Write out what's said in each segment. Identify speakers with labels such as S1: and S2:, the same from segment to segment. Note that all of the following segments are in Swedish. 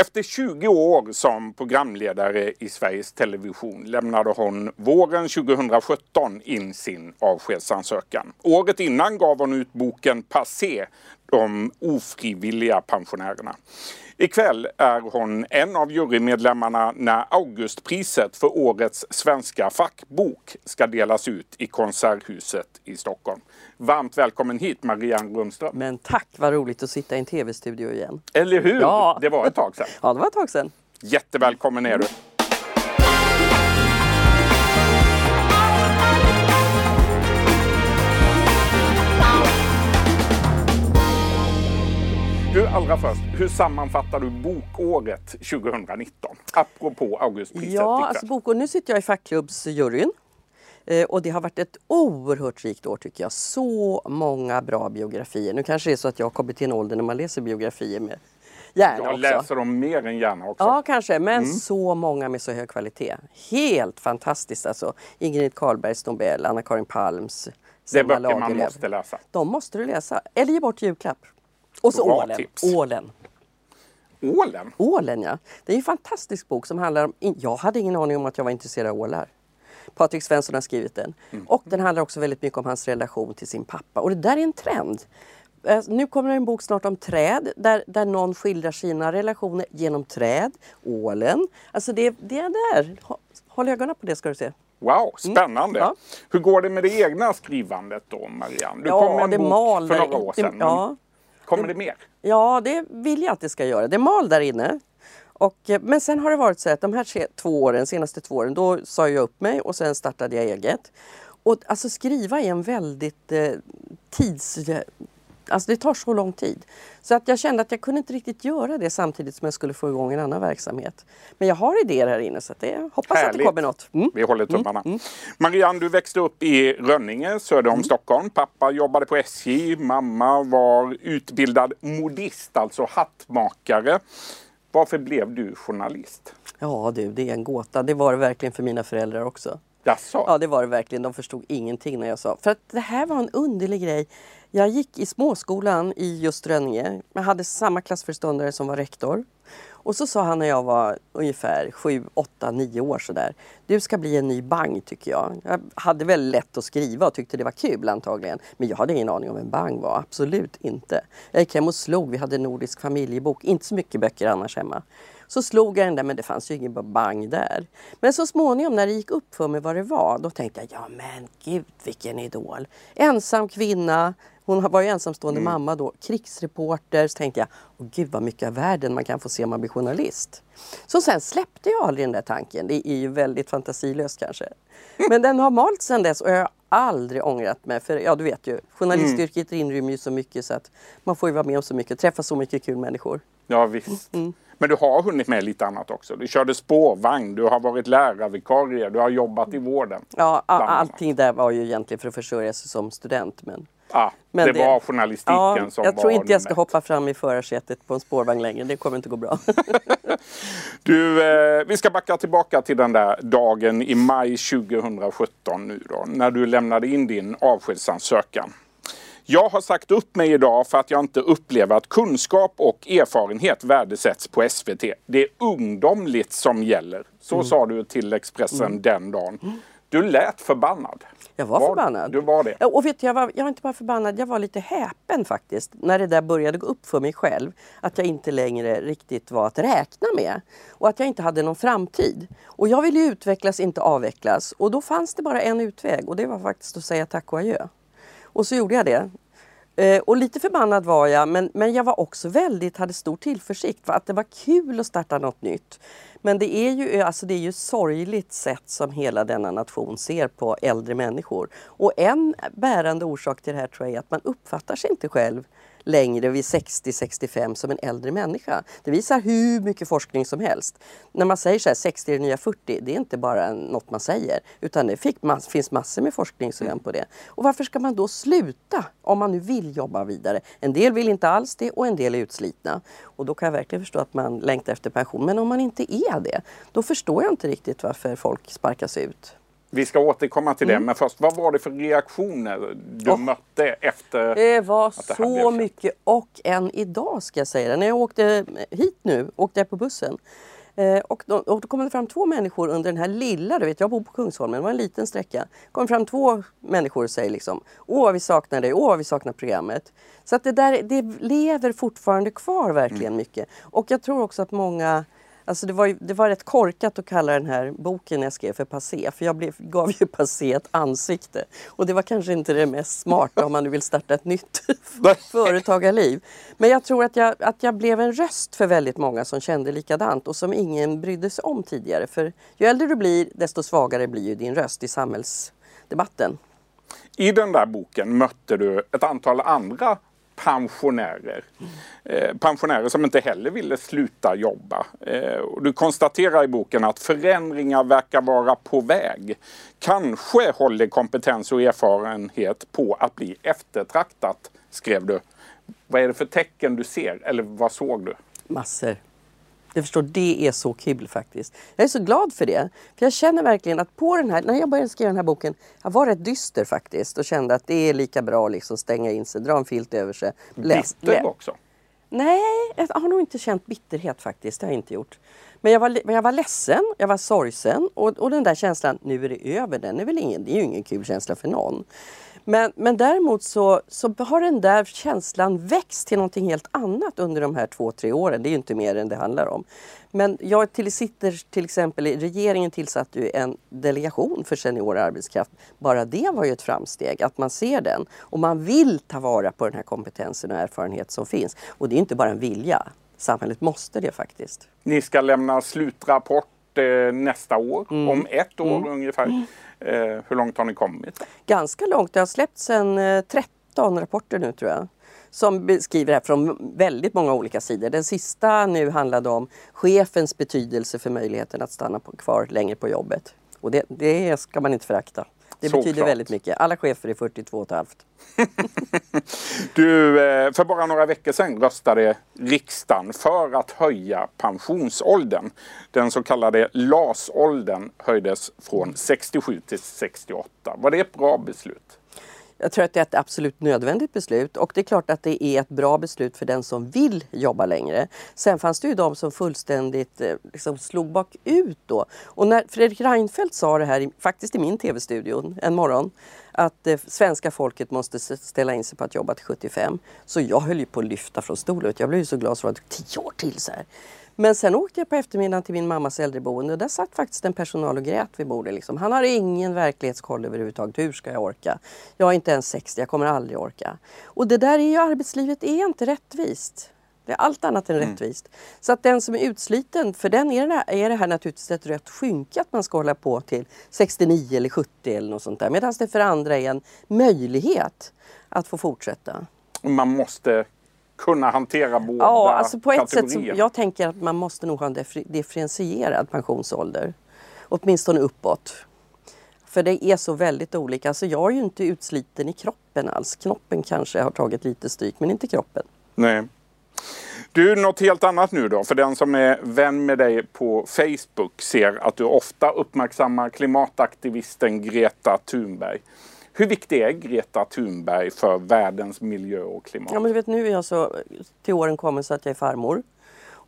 S1: Efter 20 år som programledare i Sveriges Television lämnade hon våren 2017 in sin avskedsansökan. Året innan gav hon ut boken Passé, de ofrivilliga pensionärerna. Ikväll är hon en av jurymedlemmarna när Augustpriset för årets svenska fackbok ska delas ut i Konserthuset i Stockholm. Varmt välkommen hit Marianne Rundström.
S2: Men tack, vad roligt att sitta i en tv-studio igen.
S1: Eller hur?
S2: Ja.
S1: Det var ett tag sedan.
S2: Ja, det var ett tag sedan.
S1: Jättevälkommen är du. Allra först, hur sammanfattar du bokåret 2019? Apropå Augustpriset
S2: Ja, alltså bok, och nu sitter jag i fackklubbsjuryn. Eh, och det har varit ett oerhört rikt år tycker jag. Så många bra biografier. Nu kanske det är så att jag har kommit till en ålder när man läser biografier med gärna
S1: Jag
S2: också.
S1: läser dem mer än gärna också.
S2: Ja, kanske. Men
S1: Mm.
S2: så många med så hög kvalitet. Helt fantastiskt alltså. Ingrid Carlbergs Nobel, Anna-Karin Palms,
S1: det är böcker man
S2: Lagerlöf.
S1: måste läsa.
S2: De måste du läsa. Eller ge bort julklapp. Och så
S1: Bra
S2: Ålen.
S1: tips.
S2: Ålen.
S1: Ålen?
S2: Ålen ja. Det är en fantastisk bok som handlar om... Jag hade ingen aning om att jag var intresserad av ålar. Patrik Svensson har skrivit den.
S1: Mm.
S2: Och den handlar också väldigt mycket om hans relation till sin pappa. Och det där är en trend. Eh, Nu kommer en bok snart om träd där, där någon skildrar sina relationer genom träd, ålen. Alltså det, det är där. Hå- Håll ögonen på det ska du se.
S1: Wow, spännande.
S2: Mm. Ja.
S1: Hur går det med det egna skrivandet då, Marianne? Du
S2: Ja,
S1: kom med en
S2: det
S1: bok
S2: mal
S1: för några år
S2: det-
S1: sedan. men
S2: ja.
S1: Kommer det mer?
S2: Ja, det vill jag att det ska göra. Det mal där inne. Och, eh, men sen har det varit så att de här tre, två åren, senaste två åren, då sa jag upp mig och sen startade jag eget. Och alltså skriva är en väldigt eh, tids... Alltså det tar så lång tid. Så att jag kände att jag kunde inte riktigt göra det samtidigt som jag skulle få igång en annan verksamhet. Men jag har idéer här inne så att det, hoppas att det
S1: Härligt.
S2: kommer något. Mm.
S1: Vi håller tummarna. Marianne, du växte upp i Rönninge söder om
S2: Mm.
S1: Stockholm. Pappa jobbade på SJ. Mamma var utbildad modist, alltså hattmakare. Varför blev du journalist?
S2: Ja du, det är en gåta. Det var det verkligen för mina föräldrar också.
S1: Jaså?
S2: Ja, det var det verkligen. De förstod ingenting när jag sa. För att det här var en underlig grej. Jag gick i småskolan i just Rönninge. Jag hade samma klassföreståndare som var rektor. Och så sa han när jag var ungefär 7, 8, 9 år sådär. Du ska bli en ny bang tycker jag. Jag hade väl lätt att skriva och tyckte det var kul antagligen. Men jag hade ingen aning om en bang var. Absolut inte. Jag gick hem och slog. Vi hade nordisk familjebok. Inte så mycket böcker annars hemma. Så slog jag den där men det fanns ju ingen bang där. Men så småningom när det gick upp för mig vad det var då tänkte jag ja men gud vilken idol. Ensam kvinna, hon var ju ensamstående mamma då, krigsreporter. Så tänkte jag, åh gud vad mycket av världen man kan få se om man blir journalist. Så sen släppte jag aldrig den där tanken. Det är ju väldigt fantasilöst kanske. Men den har malt sen dess och jag har aldrig ångrat mig. För ja, du vet ju, journalistyrket inrymmer ju så mycket så att man får ju vara med om så mycket, träffa så mycket kul människor.
S1: Ja, visst.
S2: Mm.
S1: Men du har hunnit med lite annat också. Du körde spårvagn, du har varit lärarvikarie, du har jobbat i vården.
S2: Ja, allting där var ju egentligen för att försörja sig som student. Men,
S1: Ja,
S2: men
S1: det, var journalistiken
S2: ja,
S1: som
S2: Jag
S1: var
S2: tror inte jag ska hoppa fram i förarsätet på en spårvagn längre. Det kommer inte gå bra.
S1: Du, eh, vi ska backa tillbaka till den där dagen i maj 2017 nu då, när du lämnade in din avskedsansökan. Jag har sagt upp mig idag för att jag inte upplever att kunskap och erfarenhet värdesätts på SVT. Det är ungdomligt som gäller. Så
S2: Mm.
S1: sa du till Expressen den dagen. Du lät förbannad.
S2: Jag var, förbannad.
S1: Du var det.
S2: Ja, och vet du, jag, var, jag var inte bara förbannad, jag var lite häpen faktiskt. När det där började gå upp för mig själv. Att jag inte längre riktigt var att räkna med. Och att jag inte hade någon framtid. Och jag ville ju utvecklas, inte avvecklas. Och då fanns det bara en utväg och det var faktiskt att säga tack och adjö. Och så gjorde jag det. Eh, och lite förbannad var jag, men, men jag var också väldigt, hade stor tillförsikt för att det var kul att starta något nytt. Men det är ju eh, alltså det är ju sorgligt sätt som hela denna nation ser på äldre människor. Och en bärande orsak till det här tror jag är att man uppfattar sig inte själv längre vid 60-65 som en äldre människa. Det visar hur mycket forskning som helst. När man säger så här, 60 är det nya 40, det är inte bara något man säger. Utan det finns massor med forskning som på det. Och varför ska man då sluta om man nu vill jobba vidare? En del vill inte alls det och en del är utslitna. Och då kan jag verkligen förstå att man längtar efter pension. Men om man inte är det, då förstår jag inte riktigt varför folk sparkas ut.
S1: Vi ska återkomma till det,
S2: Mm.
S1: men först, vad var det för reaktioner du
S2: Åh.
S1: mötte efter?
S2: Det var
S1: det här blev
S2: så mycket och än idag ska jag säga det. När jag åkte hit nu, åkte jag på bussen. Eh, och, då, och då kom det fram två människor under den här lilla, du vet jag bor på Kungsholmen, det var en liten sträcka. kom fram två människor och säger liksom Åh vi saknar dig, åh vi saknar programmet. Så att det där det lever fortfarande kvar verkligen mycket. Och jag tror också att många Alltså det, var det var rätt korkat att kalla den här boken jag skrev för passé, för jag blev, gav ju passé ett ansikte. Och det var kanske inte det mest smarta om man nu vill starta ett nytt företagarliv. Men jag tror att jag, att jag blev en röst för väldigt många som kände likadant och som ingen brydde sig om tidigare. För ju äldre du blir, desto svagare blir ju din röst i samhällsdebatten.
S1: I den där boken mötte du ett antal andra pensionärer. Eh, pensionärer som inte heller ville sluta jobba. Eh, och du konstaterar i boken att förändringar verkar vara på väg. Kanske håller kompetens och erfarenhet på att bli eftertraktat, skrev du. Vad är det för tecken du ser, eller vad såg du?
S2: Massor. Du förstår, det är så kul faktiskt. Jag är så glad för det. För jag känner verkligen att på den här, när jag började skriva den här boken, jag var rätt dyster faktiskt och kände att det är lika bra att liksom stänga in sig, dra en filt över sig. Läs,
S1: Bitter också.
S2: Nej, jag har nog inte känt bitterhet faktiskt. Det har jag inte gjort. Men jag var, men jag var ledsen, jag var sorgsen och, och den där känslan, nu är det över, den är väl ingen, det är ju ingen kul känsla för någon. Men, men däremot så, så har den där känslan växt till någonting helt annat under de här två, tre åren. Det är ju inte mer än det handlar om. Men jag till, sitter till exempel, i- regeringen tillsatte ju en delegation för senior arbetskraft. Bara det var ju ett framsteg, att man ser den. Och man vill ta vara på den här kompetensen och erfarenhet som finns. Och det är inte bara en vilja. Samhället måste det faktiskt.
S1: Ni ska lämna slutrapport nästa år,
S2: Mm.
S1: om ett år ungefär. Eh, hur långt har ni kommit?
S2: ganska långt. Det har släppts eh, 13 rapporter nu tror jag. Som beskriver det här från väldigt många olika sidor. Den sista nu handlade om chefens betydelse för möjligheten att stanna på, kvar längre på jobbet. Och det, det ska man inte förakta. Det
S1: Såklart.
S2: betyder väldigt mycket. Alla chefer är 42 och ett halvt.
S1: Du, eh, för bara några veckor sedan röstade riksdagen för att höja pensionsåldern. Den så kallade LAS-åldern höjdes från 67 till 68. Var det ett bra beslut?
S2: Jag tror att det är ett absolut nödvändigt beslut och det är klart att det är ett bra beslut för den som vill jobba längre. Sen fanns det ju de som fullständigt eh, liksom slog bakut då. Och när Fredrik Reinfeldt sa det här, faktiskt i min tv-studio en morgon, att eh, svenska folket måste ställa in sig på att jobba till 75. Så jag höll ju på att lyfta från stolen. Jag blev ju så glad så det tio år till så här. Men sen åkte jag på eftermiddagen till min mammas äldreboende och där satt faktiskt en personal och grät vid bordet. Liksom. Han har ingen verklighetskoll överhuvudtaget. Hur ska jag orka? Jag är inte ens 60, jag kommer aldrig orka. Och det där är ju, arbetslivet är inte rättvist. Det är allt annat än rättvist. Så att den som är utsliten, för den är det, här, är det här naturligtvis ett rött skynke att man ska hålla på till 69 eller 70 eller något sånt där. Medan det för andra är en möjlighet att få fortsätta.
S1: Man måste kunna hantera båda
S2: Ja, alltså på ett sätt så, jag tänker att man måste nog ha en differ- differentierad pensionsålder. Åtminstone uppåt. För det är så väldigt olika. Alltså jag är ju inte utsliten i kroppen alls. Knoppen kanske har tagit lite stryk, men inte kroppen.
S1: Nej. Du, något helt annat nu då. För den som är vän med dig på Facebook ser att du ofta uppmärksammar klimataktivisten Greta Thunberg. Hur viktig är Greta Thunberg för världens miljö och klimat?
S2: Ja, men du vet, nu är jag så till åren kommen så att jag är farmor.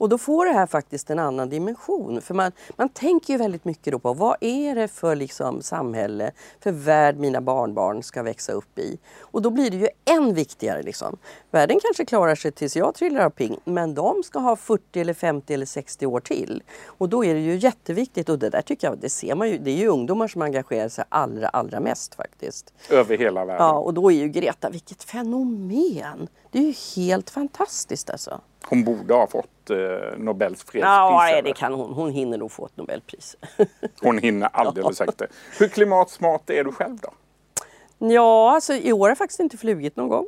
S2: Och då får det här faktiskt en annan dimension. För man, man tänker ju väldigt mycket då på vad är det för liksom samhälle, för värld mina barnbarn ska växa upp i. Och då blir det ju än viktigare. Liksom. Världen kanske klarar sig tills jag trillar av ping, men de ska ha 40 eller 50 eller 60 år till. Och då är det ju jätteviktigt och det där tycker jag, det ser man ju, det är ju ungdomar som engagerar sig allra, allra mest faktiskt.
S1: Över hela världen.
S2: Ja, och då är ju Greta, vilket fenomen! Det är ju helt fantastiskt alltså.
S1: Hon borde ha fått eh, Nobels fredspris.
S2: Ja, nej, det kan hon. Hon hinner nog få ett Nobelpris.
S1: Hon hinner alldeles säkert. Hur klimatsmart är du själv då?
S2: ja, alltså i år har jag faktiskt inte flugit någon gång.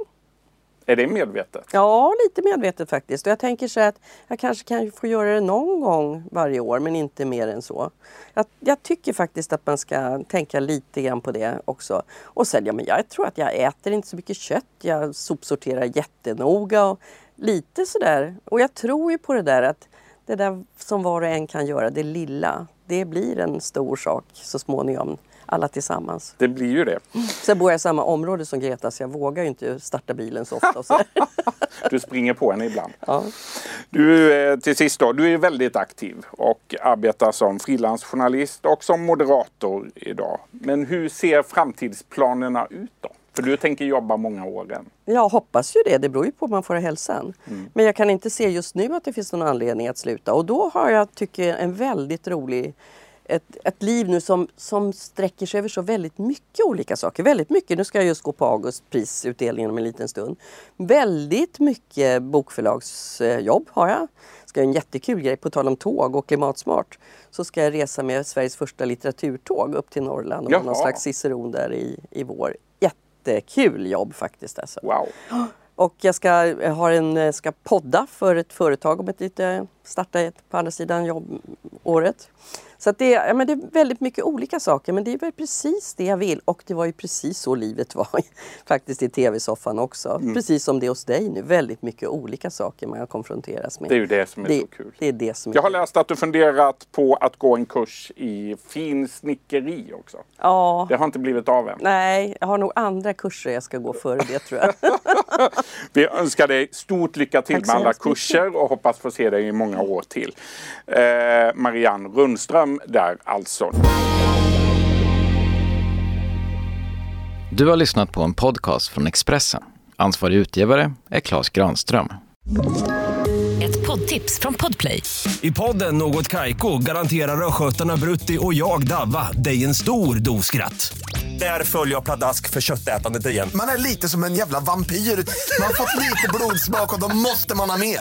S1: Är det medvetet?
S2: Ja, lite medvetet faktiskt. Och jag tänker så att jag kanske kan få göra det någon gång varje år, men inte mer än så. Jag, jag tycker faktiskt att man ska tänka lite grann på det också. Och sen, ja, men jag tror att jag äter inte så mycket kött. Jag sopsorterar jättenoga och lite sådär. Och jag tror ju på det där att det där som var och en kan göra, det lilla, det blir en stor sak så småningom, alla tillsammans.
S1: Det blir ju det.
S2: Sen bor jag i samma område som Greta så jag vågar ju inte starta bilen så ofta. Så.
S1: Du springer på henne ibland.
S2: Ja.
S1: Du, eh, till sist då, du är väldigt aktiv och arbetar som frilansjournalist och som moderator idag. Men hur ser framtidsplanerna ut då? För du tänker jobba många år än.
S2: Jag hoppas ju det, det beror ju på om man får hälsan. Men jag kan inte se just nu att det finns någon anledning att sluta. Och då har jag, tycker jag, en väldigt rolig ett, ett liv nu som, som sträcker sig över så väldigt mycket olika saker. Väldigt mycket, nu ska jag just gå på Augustprisutdelningen om en liten stund. Väldigt mycket bokförlagsjobb har jag. Ska göra en jättekul grej, på tal om tåg och klimatsmart. Så ska jag resa med Sveriges första litteraturtåg upp till Norrland och vara någon
S1: Jaha.
S2: slags ciceron där i, i vår. Jättekul jobb faktiskt alltså.
S1: Wow!
S2: Och jag ska, jag har en, ska podda för ett företag om ett lite, starta ett på andra sidan jobbåret. Så att det, är- ja, men det är väldigt mycket olika saker men det är väl precis det jag vill och det var ju precis så livet var faktiskt i tv-soffan också. Precis som det är hos dig nu, väldigt mycket olika saker man konfronteras med.
S1: Det är ju det som är
S2: det,
S1: så kul.
S2: Det är det som
S1: Jag har
S2: kul.
S1: läst att du funderat på att gå en kurs i finsnickeri också.
S2: Ja,
S1: Det har inte blivit av än.
S2: nej, jag har nog andra kurser jag ska gå före det tror jag.
S1: Vi önskar dig stort lycka till
S2: Tack
S1: med alla
S2: mycket.
S1: kurser och hoppas få se dig i många år till. Eh, Marianne Rundström där alltså.
S3: Du har lyssnat på en podcast från Expressen. Ansvarig utgivare är Klas Granström.
S4: Ett poddtips från Podplay.
S5: I podden Något Kaiko garanterar östgötarna Brutti och jag, Davva, dig en stor dos skratt. Där följer jag pladask för köttätandet igen.
S6: Man är lite som en jävla vampyr. Man har fått lite blodsmak och då måste man ha mer.